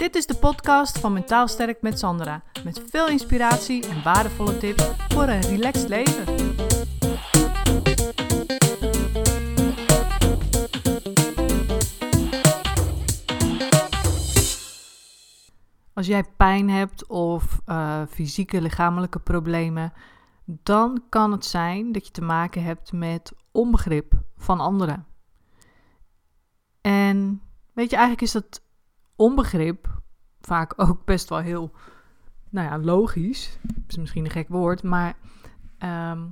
Dit is de podcast van Mentaal Sterk met Sandra. Met veel inspiratie en waardevolle tips voor een relaxed leven. Als jij pijn hebt of uh, fysieke lichamelijke problemen, dan kan het zijn dat je te maken hebt met onbegrip van anderen. En weet je, eigenlijk is dat onbegrip vaak ook best wel heel, nou ja, logisch. is misschien een gek woord, maar ehm,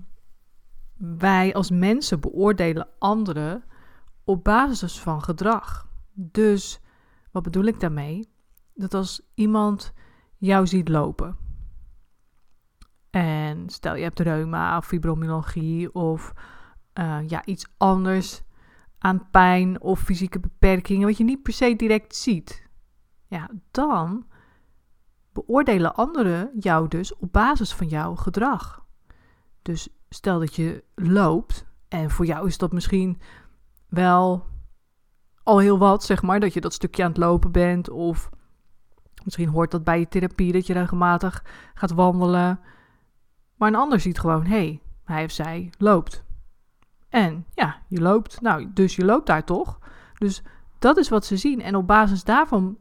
wij als mensen beoordelen anderen op basis van gedrag. Dus wat bedoel ik daarmee? Dat als iemand jou ziet lopen. En stel je hebt reuma of fibromyalgie of uh, ja, iets anders aan pijn of fysieke beperkingen, wat je niet per se direct ziet ja, dan beoordelen anderen jou dus op basis van jouw gedrag. Dus stel dat je loopt en voor jou is dat misschien wel al heel wat, zeg maar, dat je dat stukje aan het lopen bent of misschien hoort dat bij je therapie dat je regelmatig gaat wandelen. Maar een ander ziet gewoon, hé, hey, hij of zij loopt. En ja, je loopt, nou, dus je loopt daar toch? Dus dat is wat ze zien. En op basis daarvan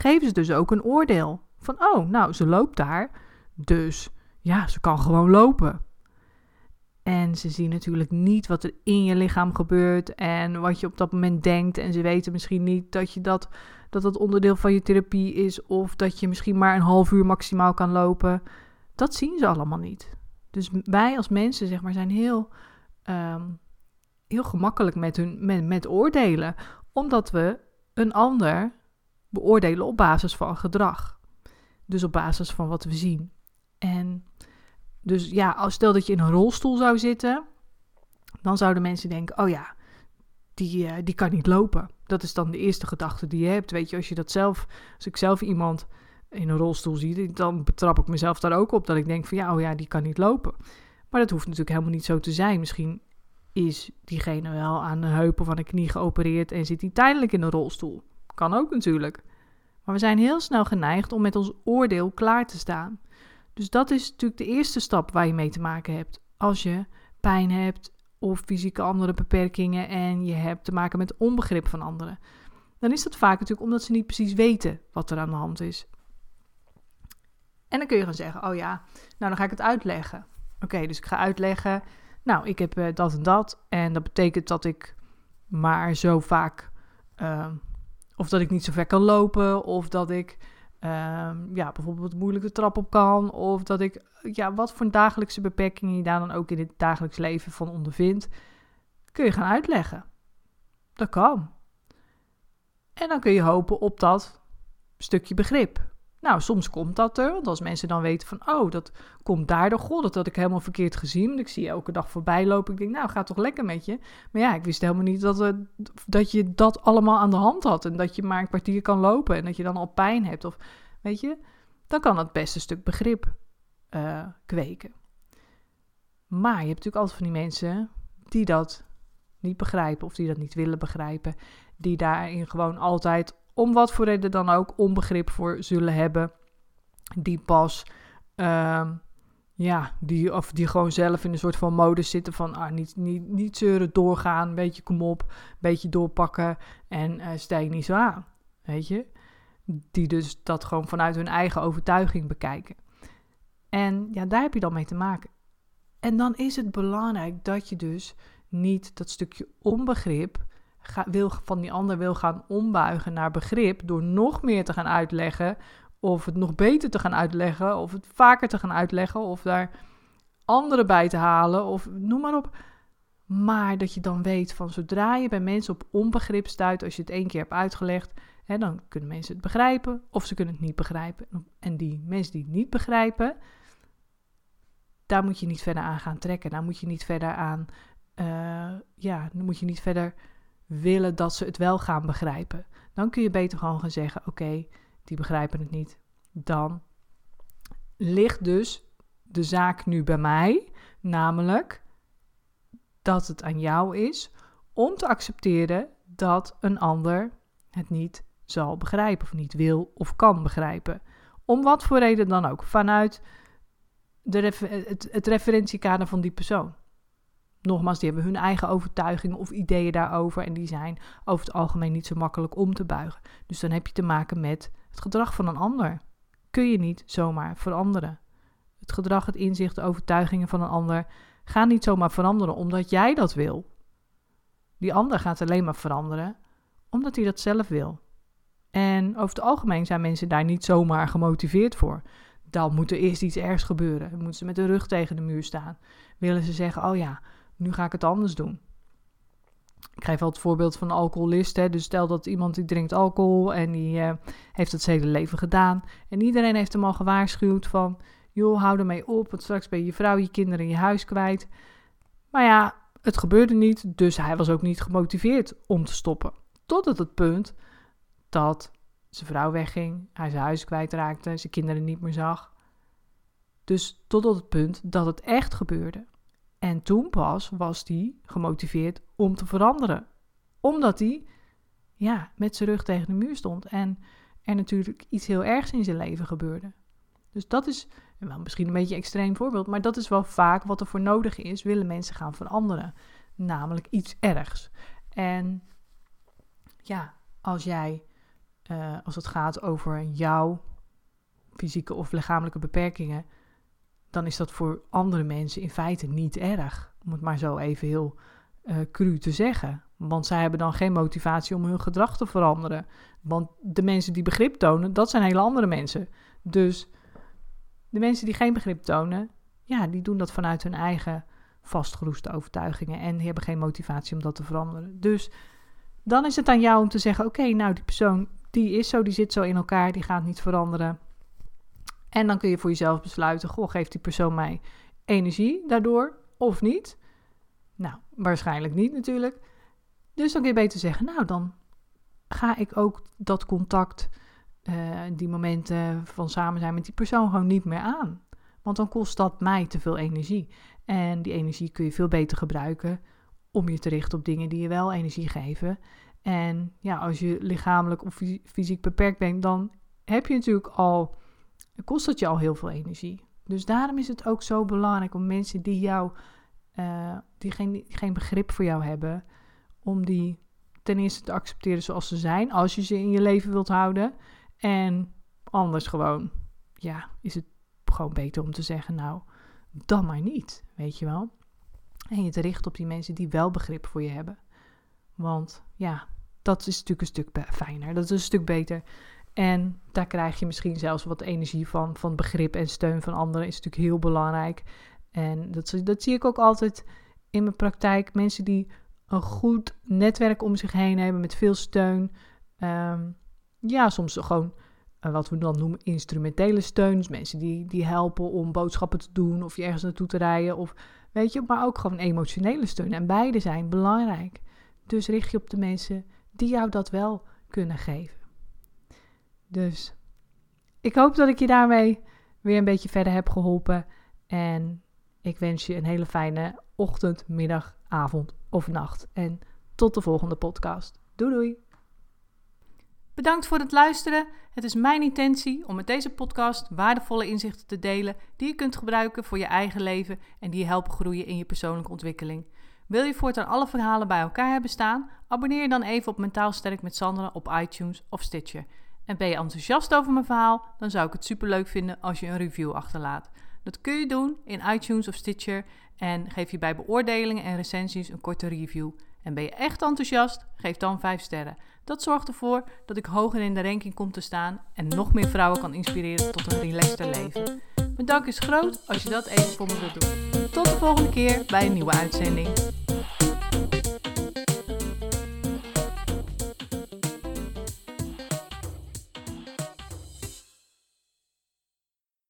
geven ze dus ook een oordeel. Van, oh, nou, ze loopt daar, dus ja, ze kan gewoon lopen. En ze zien natuurlijk niet wat er in je lichaam gebeurt en wat je op dat moment denkt. En ze weten misschien niet dat je dat, dat, dat onderdeel van je therapie is of dat je misschien maar een half uur maximaal kan lopen. Dat zien ze allemaal niet. Dus wij als mensen, zeg maar, zijn heel, ehm, heel gemakkelijk met, hun, met, met oordelen. Omdat we een ander beoordelen op basis van gedrag. Dus op basis van wat we zien. En dus ja, als stel dat je in een rolstoel zou zitten, dan zouden mensen denken: oh ja, die, uh, die kan niet lopen. Dat is dan de eerste gedachte die je hebt. Weet je, als je dat zelf, als ik zelf iemand in een rolstoel zie, dan betrap ik mezelf daar ook op dat ik denk van ja, oh ja, die kan niet lopen. Maar dat hoeft natuurlijk helemaal niet zo te zijn. Misschien is diegene wel aan de heup of aan de knie geopereerd en zit hij tijdelijk in een rolstoel. Kan ook natuurlijk. Maar we zijn heel snel geneigd om met ons oordeel klaar te staan. Dus dat is natuurlijk de eerste stap waar je mee te maken hebt. Als je pijn hebt of fysieke andere beperkingen en je hebt te maken met onbegrip van anderen. Dan is dat vaak natuurlijk omdat ze niet precies weten wat er aan de hand is. En dan kun je gaan zeggen: Oh ja, nou dan ga ik het uitleggen. Oké, dus ik ga uitleggen. Nou, ik heb uh, dat en dat. En dat betekent dat ik maar zo vaak uh, of dat ik niet zo ver kan lopen. Of dat ik um, ja, bijvoorbeeld moeilijk de trap op kan. Of dat ik, ja, wat voor dagelijkse beperkingen je daar dan ook in het dagelijks leven van ondervindt. Kun je gaan uitleggen. Dat kan. En dan kun je hopen op dat stukje begrip. Nou, soms komt dat er, want als mensen dan weten van, oh, dat komt daardoor, god, dat had ik helemaal verkeerd gezien. Want ik zie je elke dag voorbij lopen. Ik denk, nou, gaat toch lekker met je. Maar ja, ik wist helemaal niet dat, uh, dat je dat allemaal aan de hand had. En dat je maar een kwartier kan lopen en dat je dan al pijn hebt. Of, weet je, dan kan dat best een stuk begrip uh, kweken. Maar je hebt natuurlijk altijd van die mensen die dat niet begrijpen of die dat niet willen begrijpen. Die daarin gewoon altijd om wat voor reden dan ook, onbegrip voor zullen hebben. Die pas, uh, ja, die, of die gewoon zelf in een soort van modus zitten van ah, niet, niet, niet zeuren, doorgaan, een beetje kom op, een beetje doorpakken en uh, stijg niet zo aan. Weet je? Die dus dat gewoon vanuit hun eigen overtuiging bekijken. En ja, daar heb je dan mee te maken. En dan is het belangrijk dat je dus niet dat stukje onbegrip wil, van die ander wil gaan ombuigen naar begrip door nog meer te gaan uitleggen, of het nog beter te gaan uitleggen, of het vaker te gaan uitleggen, of daar anderen bij te halen, of noem maar op. Maar dat je dan weet van zodra je bij mensen op onbegrip stuit, als je het één keer hebt uitgelegd, hè, dan kunnen mensen het begrijpen of ze kunnen het niet begrijpen. En die mensen die het niet begrijpen, daar moet je niet verder aan gaan trekken. Daar moet je niet verder aan, uh, ja, dan moet je niet verder willen dat ze het wel gaan begrijpen. Dan kun je beter gewoon gaan zeggen: Oké, die begrijpen het niet. Dan ligt dus de zaak nu bij mij, namelijk dat het aan jou is om te accepteren dat een ander het niet zal begrijpen of niet wil of kan begrijpen. Om wat voor reden dan ook, vanuit de het, het referentiekader van die persoon. Nogmaals, die hebben hun eigen overtuigingen of ideeën daarover en die zijn over het algemeen niet zo makkelijk om te buigen. Dus dan heb je te maken met het gedrag van een ander. Kun je niet zomaar veranderen. Het gedrag, het inzicht, de overtuigingen van een ander gaan niet zomaar veranderen omdat jij dat wil. Die ander gaat alleen maar veranderen omdat hij dat zelf wil. En over het algemeen zijn mensen daar niet zomaar gemotiveerd voor. Dan moet er eerst iets ergs gebeuren. Dan moeten ze met de rug tegen de muur staan. Willen ze zeggen: Oh ja, nu ga ik het anders doen. Ik geef wel het voorbeeld van een alcoholist. Hè. Dus stel dat iemand die drinkt alcohol en die uh, heeft het hele leven gedaan. En iedereen heeft hem al gewaarschuwd van... joh, hou ermee op, want straks ben je je vrouw, je kinderen en je huis kwijt. Maar ja, het gebeurde niet, dus hij was ook niet gemotiveerd om te stoppen. Tot het punt dat zijn vrouw wegging, hij zijn huis kwijtraakte, zijn kinderen niet meer zag. Dus tot het punt dat het echt gebeurde. En toen pas was hij gemotiveerd om te veranderen. Omdat hij ja, met zijn rug tegen de muur stond en er natuurlijk iets heel ergs in zijn leven gebeurde. Dus dat is wel misschien een beetje een extreem voorbeeld, maar dat is wel vaak wat er voor nodig is, willen mensen gaan veranderen. Namelijk iets ergs. En ja, als jij, uh, als het gaat over jouw fysieke of lichamelijke beperkingen, dan is dat voor andere mensen in feite niet erg. Om het maar zo even heel uh, cru te zeggen. Want zij hebben dan geen motivatie om hun gedrag te veranderen. Want de mensen die begrip tonen, dat zijn hele andere mensen. Dus de mensen die geen begrip tonen, ja, die doen dat vanuit hun eigen vastgeroeste overtuigingen en die hebben geen motivatie om dat te veranderen. Dus dan is het aan jou om te zeggen: oké, nou die persoon die is zo, die zit zo in elkaar, die gaat niet veranderen. En dan kun je voor jezelf besluiten: goh, geeft die persoon mij energie daardoor of niet? Nou, waarschijnlijk niet natuurlijk. Dus dan kun je beter zeggen: nou, dan ga ik ook dat contact, uh, die momenten van samen zijn met die persoon gewoon niet meer aan. Want dan kost dat mij te veel energie. En die energie kun je veel beter gebruiken om je te richten op dingen die je wel energie geven. En ja, als je lichamelijk of fysiek beperkt bent, dan heb je natuurlijk al, kost het je al heel veel energie. Dus daarom is het ook zo belangrijk om mensen die jou, uh, die geen, geen begrip voor jou hebben, om die ten eerste te accepteren zoals ze zijn, als je ze in je leven wilt houden. En anders gewoon, ja, is het gewoon beter om te zeggen, nou, dan maar niet, weet je wel. En je te richten op die mensen die wel begrip voor je hebben. Want ja, dat is natuurlijk een stuk fijner. Dat is een stuk beter. En daar krijg je misschien zelfs wat energie van. Van begrip en steun van anderen is natuurlijk heel belangrijk. En dat, dat zie ik ook altijd in mijn praktijk. Mensen die een goed netwerk om zich heen hebben met veel steun. Um, ja, soms gewoon uh, wat we dan noemen instrumentele steun. Dus mensen die, die helpen om boodschappen te doen of je ergens naartoe te rijden. Of weet je, maar ook gewoon emotionele steun. En beide zijn belangrijk. Dus richt je op de mensen die jou dat wel kunnen geven. Dus ik hoop dat ik je daarmee weer een beetje verder heb geholpen. En ik wens je een hele fijne ochtend, middag, avond of nacht. En tot de volgende podcast. Doei doei! Bedankt voor het luisteren. Het is mijn intentie om met deze podcast waardevolle inzichten te delen die je kunt gebruiken voor je eigen leven en die je helpen groeien in je persoonlijke ontwikkeling. Wil je voortaan alle verhalen bij elkaar hebben staan? Abonneer je dan even op Mentaal Sterk met Sandra op iTunes of Stitcher. En ben je enthousiast over mijn verhaal? Dan zou ik het superleuk vinden als je een review achterlaat. Dat kun je doen in iTunes of Stitcher en geef je bij beoordelingen en recensies een korte review. En ben je echt enthousiast? Geef dan 5 sterren. Dat zorgt ervoor dat ik hoger in de ranking kom te staan en nog meer vrouwen kan inspireren tot een relaxter leven. Mijn dank is groot als je dat even voor me wilt doen. Tot de volgende keer bij een nieuwe uitzending.